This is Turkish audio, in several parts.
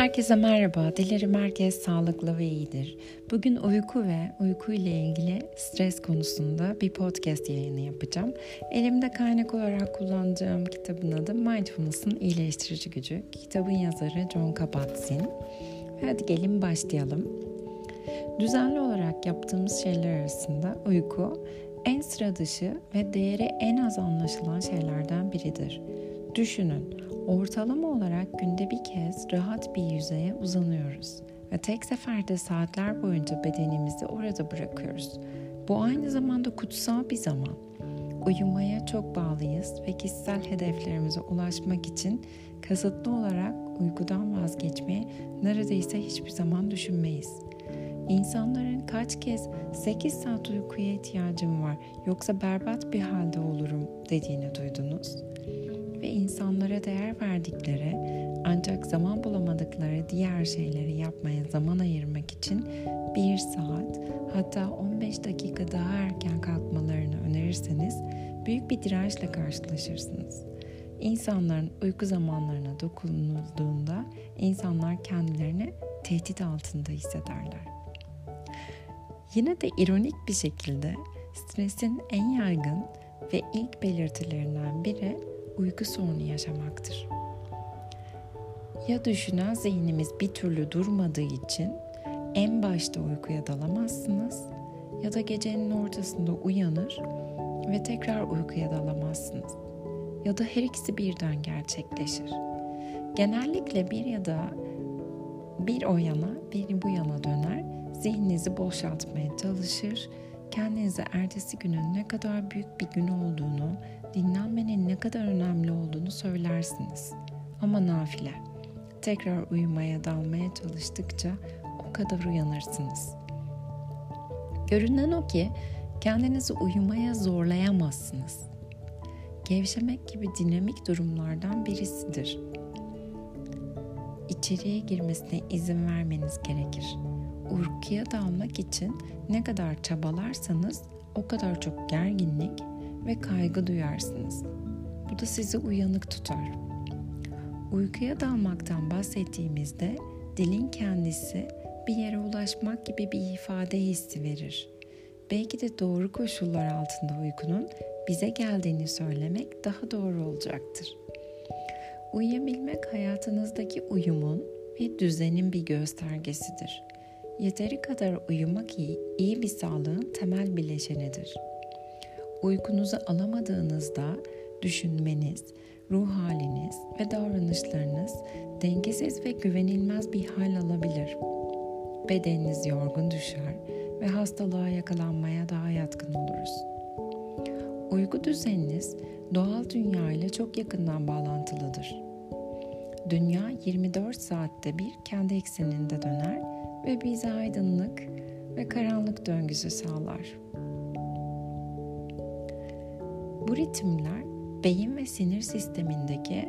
Herkese merhaba. Dilerim herkes sağlıklı ve iyidir. Bugün uyku ve uyku ile ilgili stres konusunda bir podcast yayını yapacağım. Elimde kaynak olarak kullanacağım kitabın adı Mindfulness'ın İyileştirici Gücü. Kitabın yazarı John Kabat-Zinn. Hadi gelin başlayalım. Düzenli olarak yaptığımız şeyler arasında uyku en sıra dışı ve değeri en az anlaşılan şeylerden biridir. Düşünün, ortalama olarak günde bir kez rahat bir yüzeye uzanıyoruz ve tek seferde saatler boyunca bedenimizi orada bırakıyoruz. Bu aynı zamanda kutsal bir zaman. Uyumaya çok bağlıyız ve kişisel hedeflerimize ulaşmak için kasıtlı olarak uykudan vazgeçmeyi neredeyse hiçbir zaman düşünmeyiz. İnsanların kaç kez 8 saat uykuya ihtiyacım var yoksa berbat bir halde olurum dediğini duydunuz ve insanlara değer verdikleri ancak zaman bulamadıkları diğer şeyleri yapmaya zaman ayırmak için bir saat hatta 15 dakika daha erken kalkmalarını önerirseniz büyük bir dirençle karşılaşırsınız. İnsanların uyku zamanlarına dokunulduğunda insanlar kendilerini tehdit altında hissederler. Yine de ironik bir şekilde stresin en yaygın ve ilk belirtilerinden biri uyku sorunu yaşamaktır. Ya düşünen zihnimiz bir türlü durmadığı için en başta uykuya dalamazsınız ya da gecenin ortasında uyanır ve tekrar uykuya dalamazsınız. Ya da her ikisi birden gerçekleşir. Genellikle bir ya da bir o yana bir bu yana döner, zihninizi boşaltmaya çalışır, kendinize ertesi günün ne kadar büyük bir gün olduğunu dinlenmenin ne kadar önemli olduğunu söylersiniz. Ama nafile. Tekrar uyumaya dalmaya çalıştıkça o kadar uyanırsınız. Görünen o ki kendinizi uyumaya zorlayamazsınız. Gevşemek gibi dinamik durumlardan birisidir. İçeriye girmesine izin vermeniz gerekir. Uykuya dalmak için ne kadar çabalarsanız o kadar çok gerginlik ve kaygı duyarsınız. Bu da sizi uyanık tutar. Uykuya dalmaktan bahsettiğimizde dilin kendisi bir yere ulaşmak gibi bir ifade hissi verir. Belki de doğru koşullar altında uykunun bize geldiğini söylemek daha doğru olacaktır. Uyuyabilmek hayatınızdaki uyumun ve düzenin bir göstergesidir. Yeteri kadar uyumak iyi, iyi bir sağlığın temel bileşenidir.'' uykunuzu alamadığınızda düşünmeniz, ruh haliniz ve davranışlarınız dengesiz ve güvenilmez bir hal alabilir. Bedeniniz yorgun düşer ve hastalığa yakalanmaya daha yatkın oluruz. Uyku düzeniniz doğal dünya ile çok yakından bağlantılıdır. Dünya 24 saatte bir kendi ekseninde döner ve bize aydınlık ve karanlık döngüsü sağlar. Bu ritimler beyin ve sinir sistemindeki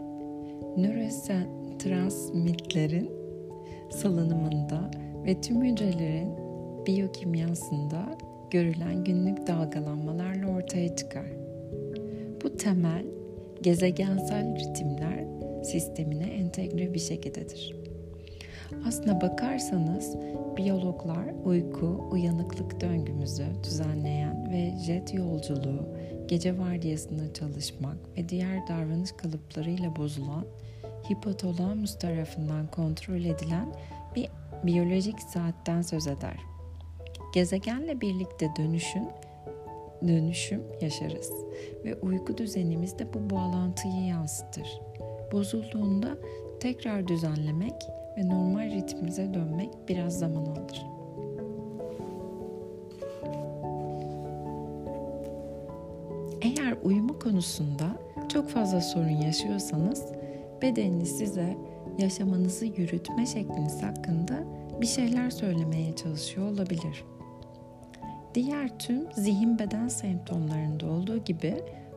nörotransmitlerin salınımında ve tüm hücrelerin biyokimyasında görülen günlük dalgalanmalarla ortaya çıkar. Bu temel gezegensel ritimler sistemine entegre bir şekildedir. Aslına bakarsanız biyologlar uyku, uyanıklık döngümüzü düzenleyen ve jet yolculuğu, gece vardiyasında çalışmak ve diğer davranış kalıplarıyla bozulan hipotalamus tarafından kontrol edilen bir biyolojik saatten söz eder. Gezegenle birlikte dönüşün dönüşüm yaşarız ve uyku düzenimiz de bu bağlantıyı yansıtır. Bozulduğunda tekrar düzenlemek ve normal ritmimize dönmek biraz zaman alır. Eğer uyuma konusunda çok fazla sorun yaşıyorsanız bedeniniz size yaşamanızı yürütme şekliniz hakkında bir şeyler söylemeye çalışıyor olabilir. Diğer tüm zihin beden semptomlarında olduğu gibi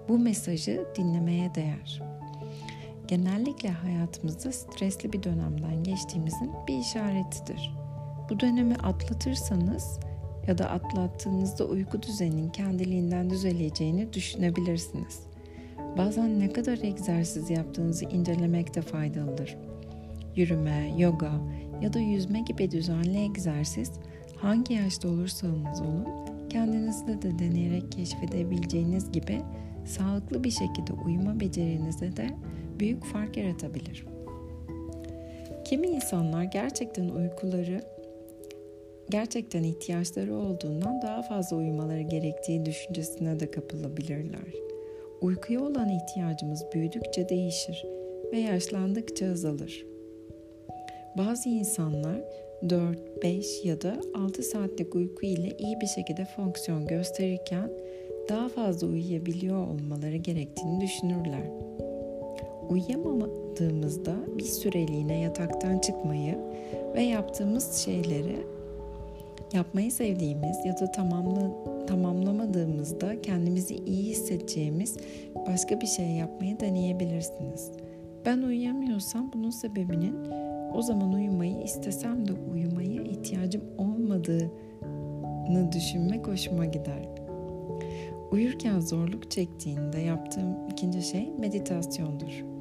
bu mesajı dinlemeye değer genellikle hayatımızda stresli bir dönemden geçtiğimizin bir işaretidir. Bu dönemi atlatırsanız ya da atlattığınızda uyku düzeninin kendiliğinden düzeleceğini düşünebilirsiniz. Bazen ne kadar egzersiz yaptığınızı incelemek de faydalıdır. yürüme, yoga ya da yüzme gibi düzenli egzersiz hangi yaşta olursanız olun kendinizde de deneyerek keşfedebileceğiniz gibi sağlıklı bir şekilde uyuma becerinize de büyük fark yaratabilir. Kimi insanlar gerçekten uykuları gerçekten ihtiyaçları olduğundan daha fazla uyumaları gerektiği düşüncesine de kapılabilirler. Uykuya olan ihtiyacımız büyüdükçe değişir ve yaşlandıkça azalır. Bazı insanlar 4, 5 ya da 6 saatlik uyku ile iyi bir şekilde fonksiyon gösterirken daha fazla uyuyabiliyor olmaları gerektiğini düşünürler. Uyuyamadığımızda bir süreliğine yataktan çıkmayı ve yaptığımız şeyleri yapmayı sevdiğimiz ya da tamamla, tamamlamadığımızda kendimizi iyi hissedeceğimiz başka bir şey yapmayı deneyebilirsiniz. Ben uyuyamıyorsam bunun sebebinin o zaman uyumayı istesem de uyumaya ihtiyacım olmadığını düşünmek hoşuma gider. Uyurken zorluk çektiğinde yaptığım ikinci şey meditasyondur.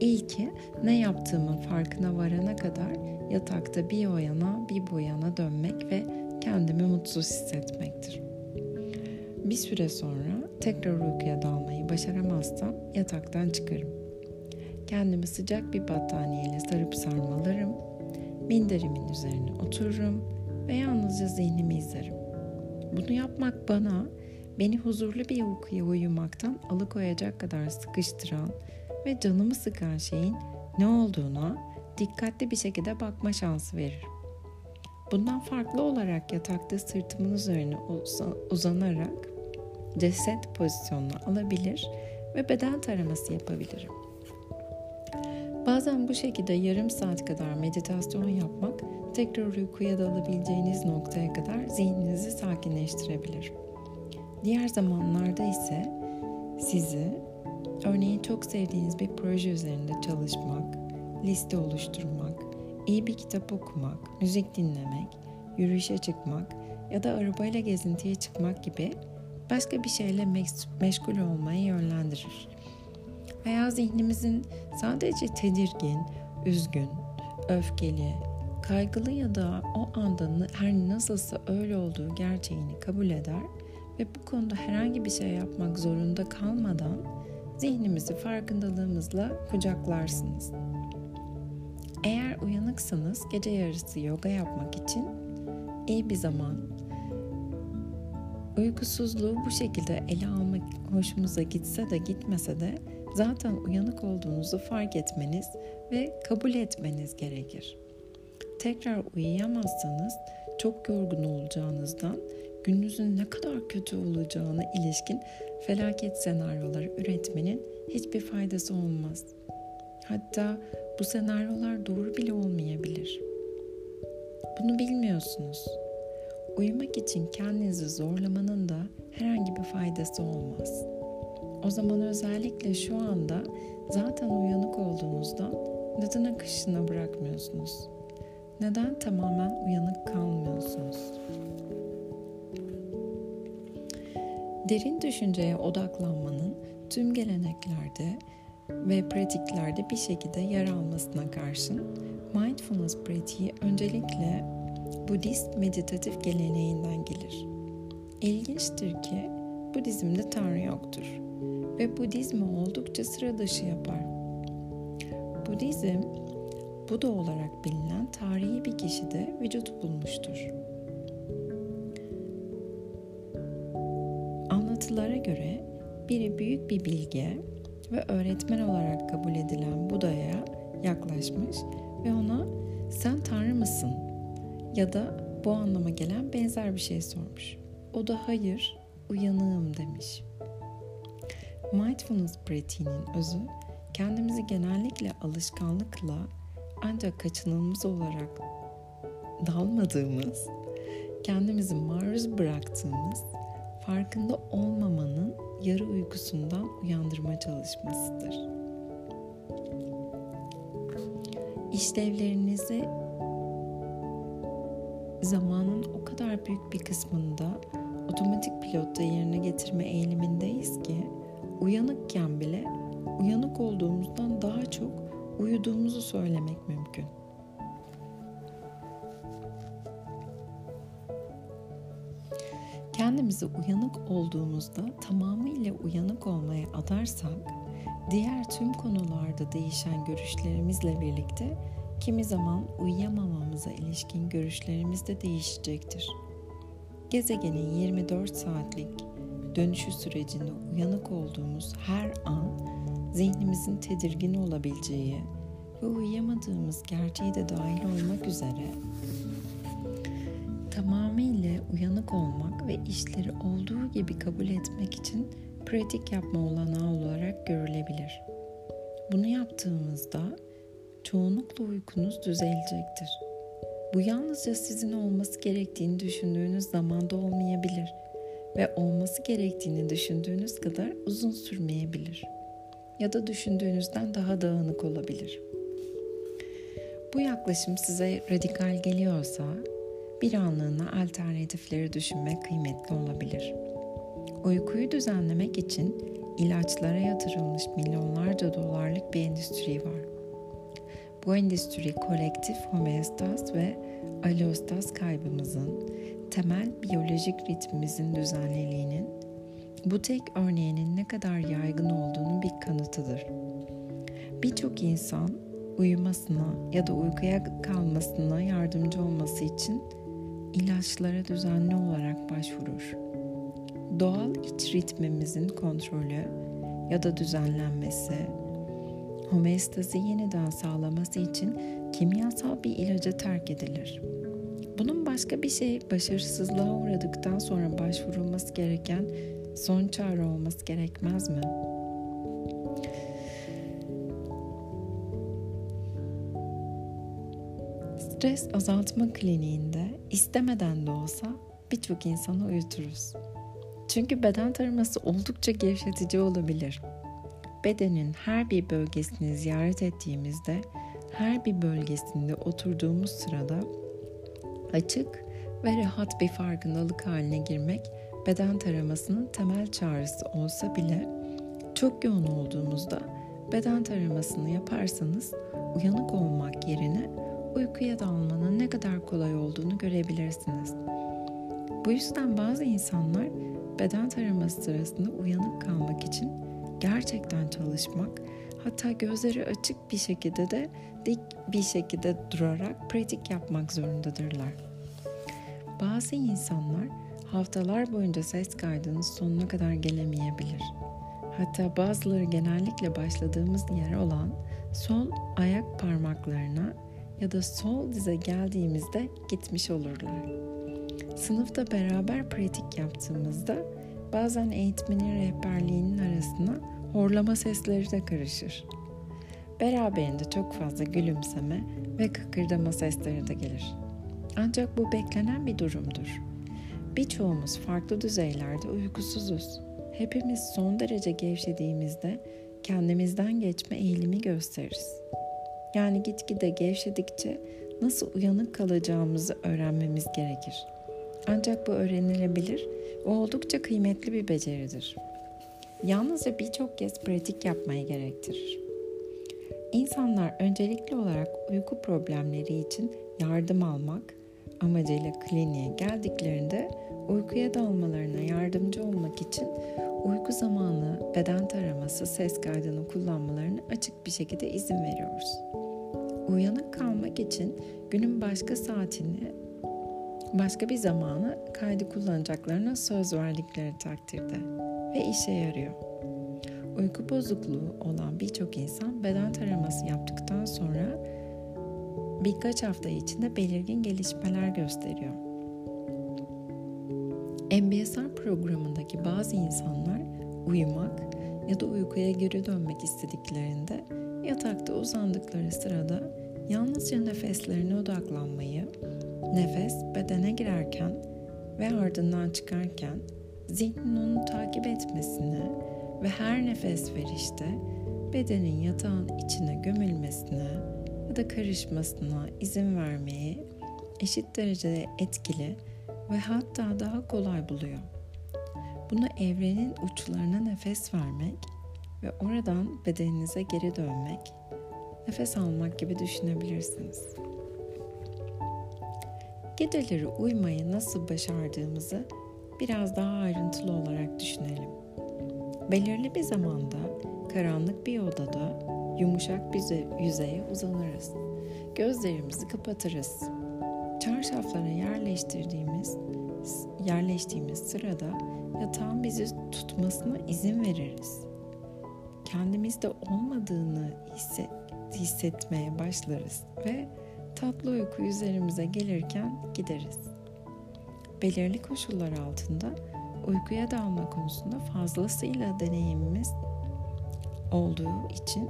İlki ne yaptığımın farkına varana kadar yatakta bir o yana bir bu yana dönmek ve kendimi mutsuz hissetmektir. Bir süre sonra tekrar uykuya dalmayı başaramazsam yataktan çıkarım. Kendimi sıcak bir battaniyeyle sarıp sarmalarım, minderimin üzerine otururum ve yalnızca zihnimi izlerim. Bunu yapmak bana beni huzurlu bir uykuya uyumaktan alıkoyacak kadar sıkıştıran ve canımı sıkan şeyin ne olduğuna dikkatli bir şekilde bakma şansı verir. Bundan farklı olarak yatakta sırtımın üzerine uzanarak ceset pozisyonunu alabilir ve beden taraması yapabilirim. Bazen bu şekilde yarım saat kadar meditasyon yapmak tekrar uykuya dalabileceğiniz noktaya kadar zihninizi sakinleştirebilir. Diğer zamanlarda ise sizi örneğin çok sevdiğiniz bir proje üzerinde çalışmak, liste oluşturmak, iyi bir kitap okumak, müzik dinlemek, yürüyüşe çıkmak ya da arabayla gezintiye çıkmak gibi başka bir şeyle meşgul olmayı yönlendirir. Veya zihnimizin sadece tedirgin, üzgün, öfkeli, kaygılı ya da o anda her nasılsa öyle olduğu gerçeğini kabul eder ve bu konuda herhangi bir şey yapmak zorunda kalmadan zihnimizi farkındalığımızla kucaklarsınız. Eğer uyanıksanız gece yarısı yoga yapmak için iyi bir zaman. Uykusuzluğu bu şekilde ele almak hoşumuza gitse de gitmese de zaten uyanık olduğunuzu fark etmeniz ve kabul etmeniz gerekir. Tekrar uyuyamazsanız çok yorgun olacağınızdan gününüzün ne kadar kötü olacağına ilişkin felaket senaryoları üretmenin hiçbir faydası olmaz. Hatta bu senaryolar doğru bile olmayabilir. Bunu bilmiyorsunuz. Uyumak için kendinizi zorlamanın da herhangi bir faydası olmaz. O zaman özellikle şu anda zaten uyanık olduğunuzdan neden akışına bırakmıyorsunuz? Neden tamamen uyanık kalmıyorsunuz? Derin düşünceye odaklanmanın tüm geleneklerde ve pratiklerde bir şekilde yer almasına karşın mindfulness pratiği öncelikle Budist meditatif geleneğinden gelir. İlginçtir ki Budizm'de Tanrı yoktur ve Budizmi oldukça sıra dışı yapar. Budizm, Buda olarak bilinen tarihi bir kişide vücut bulmuştur. Anlatılara göre biri büyük bir bilge ve öğretmen olarak kabul edilen Buda'ya yaklaşmış ve ona sen Tanrı mısın? ya da bu anlama gelen benzer bir şey sormuş. O da hayır, uyanığım demiş. Mindfulness pratiğinin özü kendimizi genellikle alışkanlıkla ancak kaçınılmaz olarak dalmadığımız, kendimizi maruz bıraktığımız, farkında olmamanın yarı uykusundan uyandırma çalışmasıdır. İşlevlerinizi zamanın o kadar büyük bir kısmında otomatik pilotta yerine getirme eğilimindeyiz ki uyanıkken bile uyanık olduğumuzdan daha çok uyuduğumuz uyuduğumuzu söylemek mümkün. Kendimizi uyanık olduğumuzda tamamıyla uyanık olmaya adarsak, diğer tüm konularda değişen görüşlerimizle birlikte kimi zaman uyuyamamamıza ilişkin görüşlerimiz de değişecektir. Gezegenin 24 saatlik dönüşü sürecinde uyanık olduğumuz her an zihnimizin tedirgin olabileceği ve uyuyamadığımız gerçeği de dahil olmak üzere tamamıyla uyanık olmak ve işleri olduğu gibi kabul etmek için pratik yapma olanağı olarak görülebilir. Bunu yaptığımızda çoğunlukla uykunuz düzelecektir. Bu yalnızca sizin olması gerektiğini düşündüğünüz zamanda olmayabilir ve olması gerektiğini düşündüğünüz kadar uzun sürmeyebilir. Ya da düşündüğünüzden daha dağınık olabilir. Bu yaklaşım size radikal geliyorsa bir anlığına alternatifleri düşünmek kıymetli olabilir. Uykuyu düzenlemek için ilaçlara yatırılmış milyonlarca dolarlık bir endüstri var. Bu endüstri kolektif homeostaz ve aloostaz kaybımızın, temel biyolojik ritmimizin düzenliliğinin, bu tek örneğinin ne kadar yaygın olduğunu bir kanıtıdır. Birçok insan uyumasına ya da uykuya kalmasına yardımcı olması için ilaçlara düzenli olarak başvurur. Doğal iç ritmimizin kontrolü ya da düzenlenmesi, homeostazi yeniden sağlaması için kimyasal bir ilaca terk edilir. Bunun başka bir şey başarısızlığa uğradıktan sonra başvurulması gereken son çare olması gerekmez mi? Stres azaltma kliniğinde istemeden de olsa birçok insanı uyuturuz. Çünkü beden taraması oldukça gevşetici olabilir. Bedenin her bir bölgesini ziyaret ettiğimizde her bir bölgesinde oturduğumuz sırada açık ve rahat bir farkındalık haline girmek beden taramasının temel çağrısı olsa bile çok yoğun olduğumuzda beden taramasını yaparsanız uyanık olmak yerine uykuya dalmanın ne kadar kolay olduğunu görebilirsiniz. Bu yüzden bazı insanlar beden taraması sırasında uyanık kalmak için gerçekten çalışmak, hatta gözleri açık bir şekilde de dik bir şekilde durarak pratik yapmak zorundadırlar. Bazı insanlar haftalar boyunca ses kaydının sonuna kadar gelemeyebilir. Hatta bazıları genellikle başladığımız yer olan sol ayak parmaklarına ya da sol dize geldiğimizde gitmiş olurlar. Sınıfta beraber pratik yaptığımızda bazen eğitmenin rehberliğinin arasına horlama sesleri de karışır. Beraberinde çok fazla gülümseme ve kıkırdama sesleri de gelir. Ancak bu beklenen bir durumdur. Birçoğumuz farklı düzeylerde uykusuzuz. Hepimiz son derece gevşediğimizde kendimizden geçme eğilimi gösteririz. Yani gitgide gevşedikçe nasıl uyanık kalacağımızı öğrenmemiz gerekir. Ancak bu öğrenilebilir ve oldukça kıymetli bir beceridir. Yalnızca birçok kez pratik yapmayı gerektirir. İnsanlar öncelikli olarak uyku problemleri için yardım almak amacıyla kliniğe geldiklerinde uykuya dalmalarına yardımcı olmak için uyku zamanı beden taraması ses kaydını kullanmalarını açık bir şekilde izin veriyoruz. Uyanık kalmak için günün başka saatini başka bir zamanı kaydı kullanacaklarına söz verdikleri takdirde ve işe yarıyor. Uyku bozukluğu olan birçok insan beden taraması yaptıktan sonra birkaç hafta içinde belirgin gelişmeler gösteriyor. MBSR programındaki bazı insanlar uyumak ya da uykuya geri dönmek istediklerinde yatakta uzandıkları sırada yalnızca nefeslerine odaklanmayı, nefes bedene girerken ve ardından çıkarken zihnin onu takip etmesini ve her nefes verişte bedenin yatağın içine gömülmesine ya da karışmasına izin vermeyi eşit derecede etkili ve hatta daha kolay buluyor. Bunu evrenin uçlarına nefes vermek ve oradan bedeninize geri dönmek nefes almak gibi düşünebilirsiniz. Geceleri uyumayı nasıl başardığımızı biraz daha ayrıntılı olarak düşünelim. Belirli bir zamanda karanlık bir odada yumuşak bir yüzeye uzanırız. Gözlerimizi kapatırız. Çarşaflara yerleştirdiğimiz yerleştiğimiz sırada yatağın bizi tutmasına izin veririz. Kendimizde olmadığını hissetmeye başlarız ve tatlı uyku üzerimize gelirken gideriz. Belirli koşullar altında uykuya dalma konusunda fazlasıyla deneyimimiz olduğu için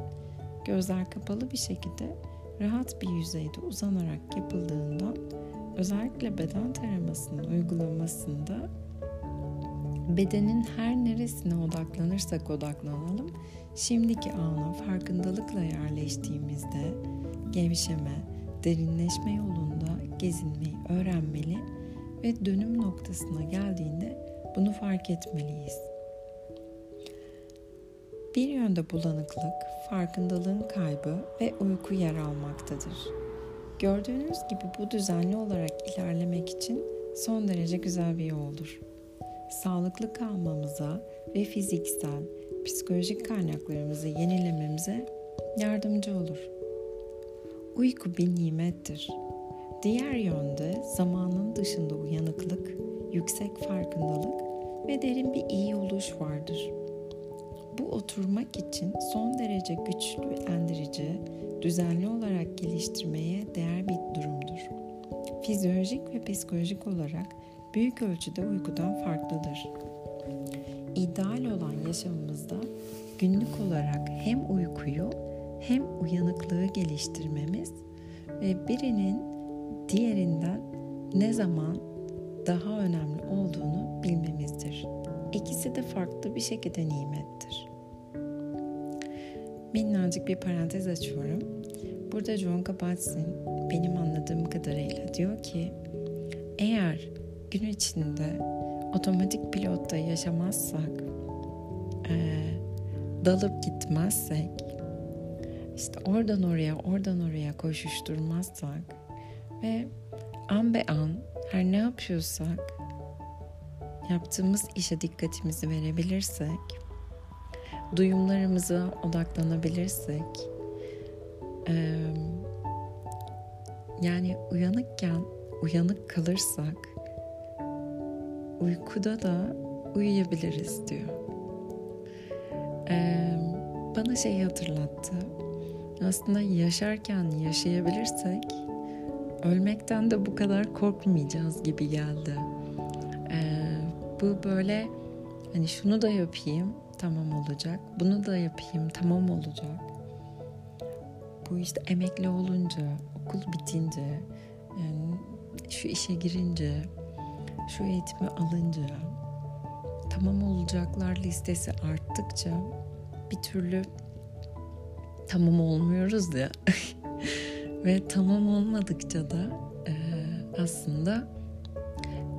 gözler kapalı bir şekilde rahat bir yüzeyde uzanarak yapıldığından özellikle beden taramasının uygulamasında bedenin her neresine odaklanırsak odaklanalım şimdiki ana farkındalıkla yerleştiğimizde gevşeme, derinleşme yolunda gezinmeyi öğrenmeli ve dönüm noktasına geldiğinde bunu fark etmeliyiz. Bir yönde bulanıklık, farkındalığın kaybı ve uyku yer almaktadır. Gördüğünüz gibi bu düzenli olarak ilerlemek için son derece güzel bir yoldur. Sağlıklı kalmamıza ve fiziksel, psikolojik kaynaklarımızı yenilememize yardımcı olur. Uyku bir nimettir. Diğer yönde zamanın dışında uyanıklık, yüksek farkındalık ve derin bir iyi oluş vardır. Bu oturmak için son derece güçlendirici, düzenli olarak geliştirmeye değer bir durumdur. Fizyolojik ve psikolojik olarak büyük ölçüde uykudan farklıdır. İdeal olan yaşamımızda günlük olarak hem uykuyu hem uyanıklığı geliştirmemiz ve birinin diğerinden ne zaman daha önemli olduğunu bilmemizdir. İkisi de farklı bir şekilde nimettir. Minnacık bir parantez açıyorum. Burada John Kabat-Zinn benim anladığım kadarıyla diyor ki eğer gün içinde otomatik pilotta yaşamazsak, e, dalıp gitmezsek, işte oradan oraya, oradan oraya koşuşturmazsak ve an be an her ne yapıyorsak yaptığımız işe dikkatimizi verebilirsek, duyumlarımıza odaklanabilirsek, e, yani uyanıkken uyanık kalırsak uykuda da uyuyabiliriz diyor. Ee, bana şeyi hatırlattı. Aslında yaşarken yaşayabilirsek ölmekten de bu kadar korkmayacağız gibi geldi. Ee, bu böyle hani şunu da yapayım tamam olacak. Bunu da yapayım tamam olacak. Bu işte emekli olunca, okul bitince, yani şu işe girince, şu eğitimi alınca, tamam olacaklar listesi arttıkça bir türlü tamam olmuyoruz ya. Ve tamam olmadıkça da e, aslında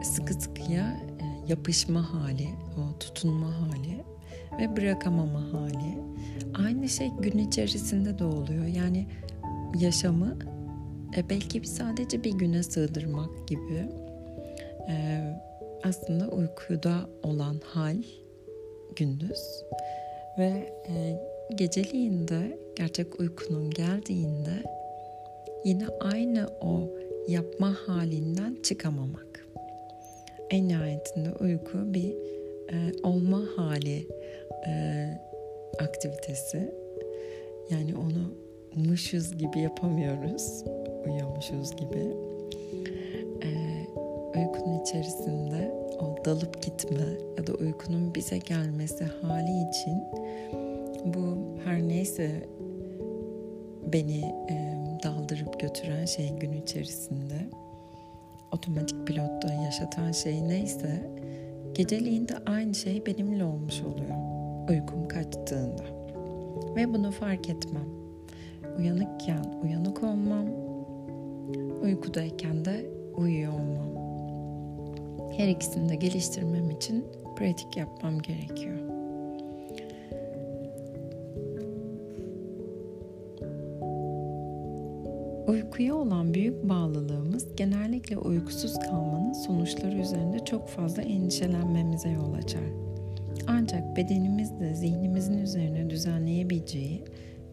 sıkı sıkıya e, yapışma hali, o tutunma hali ve bırakamama hali. Aynı şey gün içerisinde de oluyor. Yani yaşamı e, belki sadece bir güne sığdırmak gibi e, aslında uykuda olan hal gündüz ve e, geceliğin de gerçek uykunun geldiğinde yine aynı o yapma halinden çıkamamak. En nihayetinde uyku bir e, olma hali e, aktivitesi. Yani onu muşuz gibi yapamıyoruz. Uyuyormuşuz gibi. Uykunun içerisinde o dalıp gitme ya da uykunun bize gelmesi hali için bu her neyse beni e, daldırıp götüren şey gün içerisinde otomatik pilotta yaşatan şey neyse geceliğin de aynı şey benimle olmuş oluyor uykum kaçtığında. Ve bunu fark etmem. Uyanıkken uyanık olmam uykudayken de uyuyor olmam her ikisini de geliştirmem için pratik yapmam gerekiyor. Uykuya olan büyük bağlılığımız genellikle uykusuz kalmanın sonuçları üzerinde çok fazla endişelenmemize yol açar. Ancak bedenimiz de zihnimizin üzerine düzenleyebileceği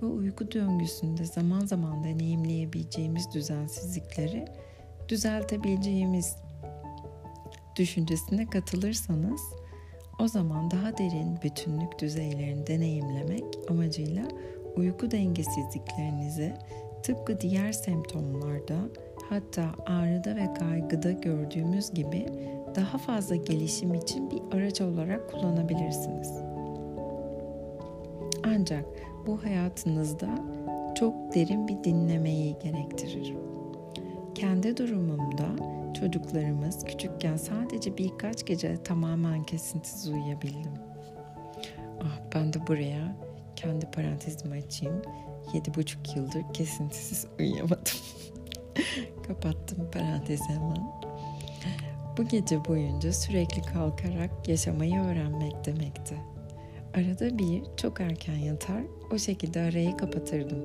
ve uyku döngüsünde zaman zaman deneyimleyebileceğimiz düzensizlikleri düzeltebileceğimiz düşüncesine katılırsanız o zaman daha derin bütünlük düzeylerini deneyimlemek amacıyla uyku dengesizliklerinizi tıpkı diğer semptomlarda hatta ağrıda ve kaygıda gördüğümüz gibi daha fazla gelişim için bir araç olarak kullanabilirsiniz. Ancak bu hayatınızda çok derin bir dinlemeyi gerektirir. Kendi durumumda çocuklarımız küçükken sadece birkaç gece tamamen kesintisiz uyuyabildim. Ah ben de buraya kendi parantezimi açayım. Yedi buçuk yıldır kesintisiz uyuyamadım. Kapattım parantezi hemen. Bu gece boyunca sürekli kalkarak yaşamayı öğrenmek demekti. Arada bir çok erken yatar, o şekilde arayı kapatırdım.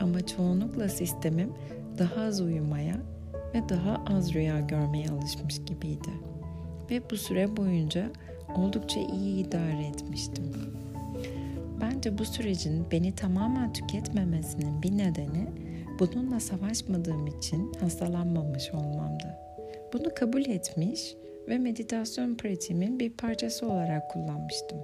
Ama çoğunlukla sistemim daha az uyumaya ve daha az rüya görmeye alışmış gibiydi. Ve bu süre boyunca oldukça iyi idare etmiştim. Bence bu sürecin beni tamamen tüketmemesinin bir nedeni bununla savaşmadığım için hastalanmamış olmamdı. Bunu kabul etmiş ve meditasyon pratiğimin bir parçası olarak kullanmıştım.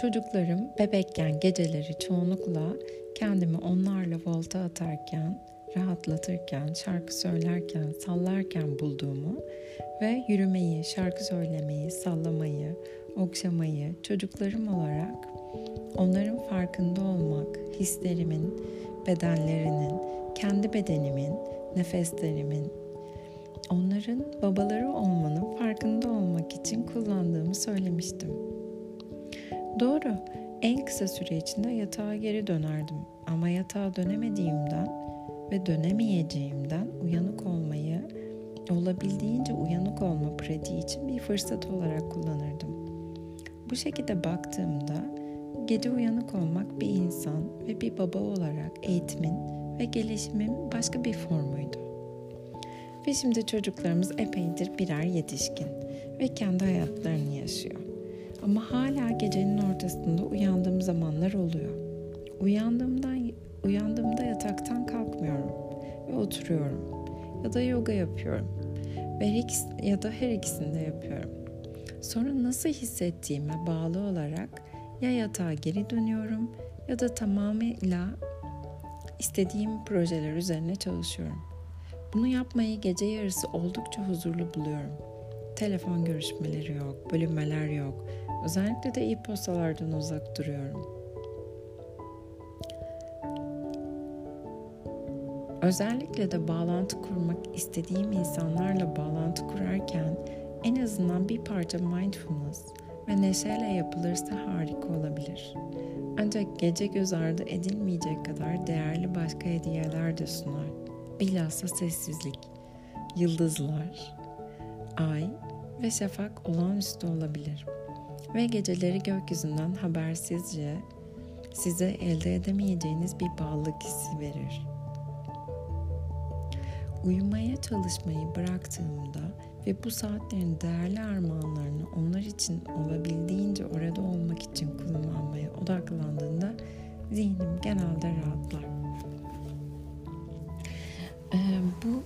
Çocuklarım bebekken geceleri çoğunlukla kendimi onlarla volta atarken, rahatlatırken, şarkı söylerken, sallarken bulduğumu ve yürümeyi, şarkı söylemeyi, sallamayı, okşamayı çocuklarım olarak onların farkında olmak, hislerimin, bedenlerinin, kendi bedenimin, nefeslerimin, onların babaları olmanın farkında olmak için kullandığımı söylemiştim. Doğru, en kısa süre içinde yatağa geri dönerdim ama yatağa dönemediğimden ve dönemeyeceğimden uyanık olmayı olabildiğince uyanık olma pratiği için bir fırsat olarak kullanırdım. Bu şekilde baktığımda gece uyanık olmak bir insan ve bir baba olarak eğitimin ve gelişimin başka bir formuydu. Ve şimdi çocuklarımız epeydir birer yetişkin ve kendi hayatlarını yaşıyor. Ama hala gecenin ortasında uyandığım zamanlar oluyor. Uyandığımda, uyandığımda yataktan kalkmıyorum ve oturuyorum ya da yoga yapıyorum ve ya da her ikisini de yapıyorum. Sonra nasıl hissettiğime bağlı olarak ya yatağa geri dönüyorum ya da tamamıyla istediğim projeler üzerine çalışıyorum. Bunu yapmayı gece yarısı oldukça huzurlu buluyorum. Telefon görüşmeleri yok, bölünmeler yok. Özellikle de e-postalardan uzak duruyorum. Özellikle de bağlantı kurmak istediğim insanlarla bağlantı kurarken en azından bir parça mindfulness ve neşeyle yapılırsa harika olabilir. Ancak gece göz ardı edilmeyecek kadar değerli başka hediyeler de sunar. Bilhassa sessizlik, yıldızlar, ay ve şafak olağanüstü olabilir. Ve geceleri gökyüzünden habersizce size elde edemeyeceğiniz bir bağlılık hissi verir. Uyumaya çalışmayı bıraktığımda ve bu saatlerin değerli armağanlarını onlar için olabildiğince orada olmak için kullanmaya odaklandığında zihnim genelde rahatlar. Ee, bu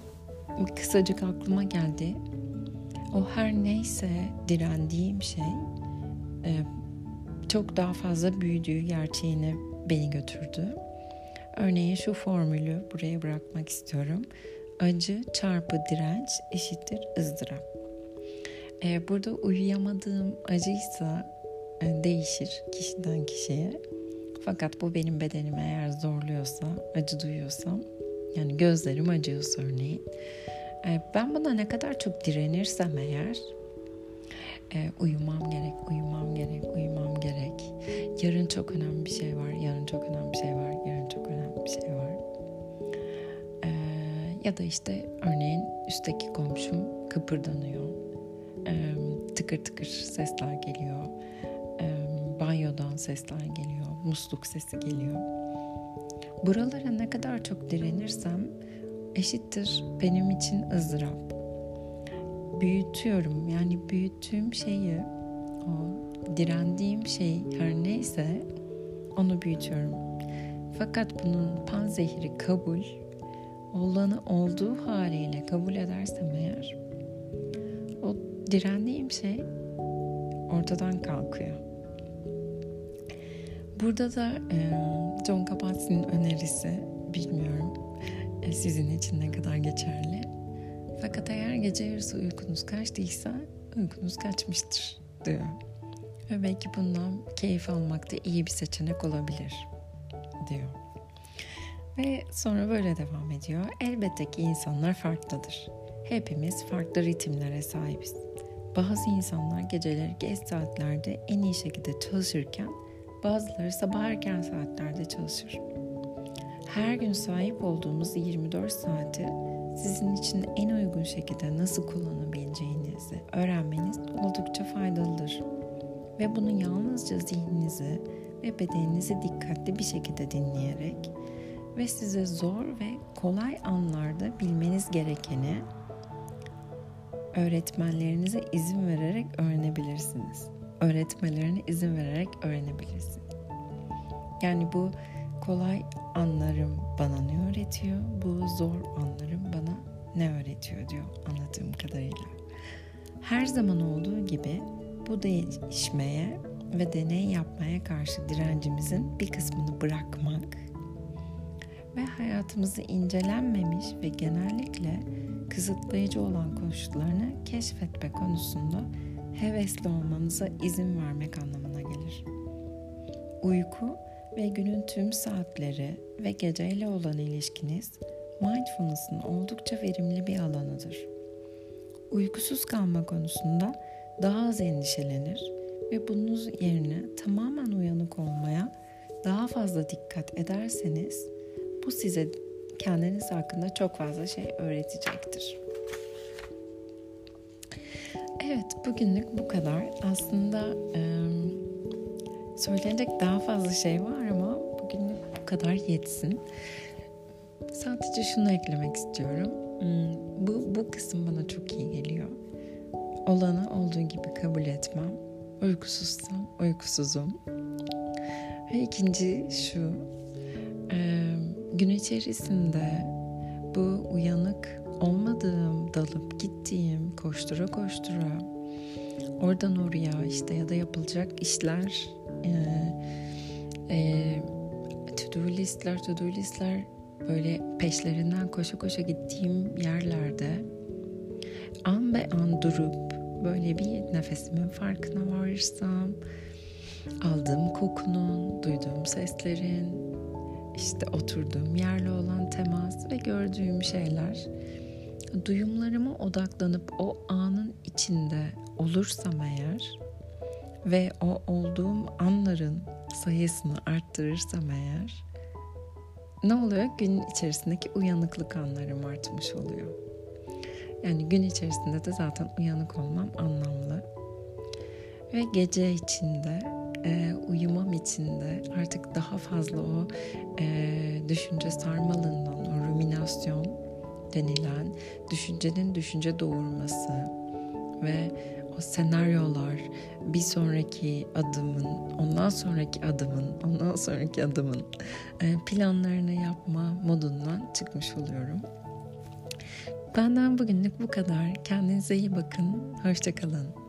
kısacık aklıma geldi. O her neyse direndiğim şey çok daha fazla büyüdüğü gerçeğine beni götürdü. Örneğin şu formülü buraya bırakmak istiyorum. Acı çarpı direnç eşittir ızdırap. Ee, burada uyuyamadığım acıysa e, değişir kişiden kişiye. Fakat bu benim bedenimi eğer zorluyorsa, acı duyuyorsam, yani gözlerim acıyorsa örneğin, e, ben buna ne kadar çok direnirsem eğer, e, uyumam gerek, uyumam. Yarın çok önemli bir şey var, yarın çok önemli bir şey var, yarın çok önemli bir şey var ya da işte örneğin üstteki komşum kıpırdanıyor. E, tıkır tıkır sesler geliyor. E, banyodan sesler geliyor. Musluk sesi geliyor. Buralara ne kadar çok direnirsem eşittir benim için ızdırap. Büyütüyorum yani büyüttüğüm şeyi o direndiğim şey her neyse onu büyütüyorum. Fakat bunun panzehiri kabul olanı olduğu haliyle kabul edersem eğer o direndiğim şey ortadan kalkıyor. Burada da e, John Kabat-Zinn önerisi bilmiyorum e, sizin için ne kadar geçerli. Fakat eğer gece yarısı uykunuz kaçtıysa uykunuz kaçmıştır diyor. Ve belki bundan keyif almak da iyi bir seçenek olabilir diyor. Ve sonra böyle devam ediyor. Elbette ki insanlar farklıdır. Hepimiz farklı ritimlere sahibiz. Bazı insanlar geceleri geç saatlerde en iyi şekilde çalışırken bazıları sabah erken saatlerde çalışır. Her gün sahip olduğumuz 24 saati sizin için en uygun şekilde nasıl kullanabileceğinizi öğrenmeniz oldukça faydalıdır. Ve bunu yalnızca zihninizi ve bedeninizi dikkatli bir şekilde dinleyerek ve size zor ve kolay anlarda bilmeniz gerekeni öğretmenlerinize izin vererek öğrenebilirsiniz. Öğretmelerine izin vererek öğrenebilirsiniz. Yani bu kolay anlarım bana ne öğretiyor, bu zor anlarım bana ne öğretiyor diyor anladığım kadarıyla. Her zaman olduğu gibi bu değişmeye ve deney yapmaya karşı direncimizin bir kısmını bırakmak ve hayatımızı incelenmemiş ve genellikle kısıtlayıcı olan koşullarını keşfetme konusunda hevesli olmanıza izin vermek anlamına gelir. Uyku ve günün tüm saatleri ve geceyle olan ilişkiniz mindfulness'ın oldukça verimli bir alanıdır. Uykusuz kalma konusunda daha az endişelenir ve bunun yerine tamamen uyanık olmaya daha fazla dikkat ederseniz bu size kendiniz hakkında çok fazla şey öğretecektir. Evet, bugünlük bu kadar. Aslında e, söylenecek daha fazla şey var ama bugünlük bu kadar yetsin. Sadece şunu eklemek istiyorum. Bu, bu kısım bana çok iyi geliyor. Olanı olduğu gibi kabul etmem. Uykusuzsam uykusuzum. Ve ikinci şu, gün içerisinde bu uyanık olmadığım, dalıp gittiğim, koştura koştura oradan oraya işte ya da yapılacak işler, e, e, to do listler, to do listler böyle peşlerinden koşa koşa gittiğim yerlerde an be an durup böyle bir nefesimin farkına varırsam aldığım kokunun, duyduğum seslerin, işte oturduğum yerle olan temas ve gördüğüm şeyler duyumlarıma odaklanıp o anın içinde olursam eğer ve o olduğum anların sayısını arttırırsam eğer ne oluyor? Gün içerisindeki uyanıklık anlarım artmış oluyor. Yani gün içerisinde de zaten uyanık olmam anlamlı. Ve gece içinde e, uyumam için de artık daha fazla o e, düşünce sarmalından, o ruminasyon denilen düşüncenin düşünce doğurması ve o senaryolar bir sonraki adımın, ondan sonraki adımın, ondan sonraki adımın e, planlarını yapma modundan çıkmış oluyorum. Benden bugünlük bu kadar. Kendinize iyi bakın. Hoşçakalın.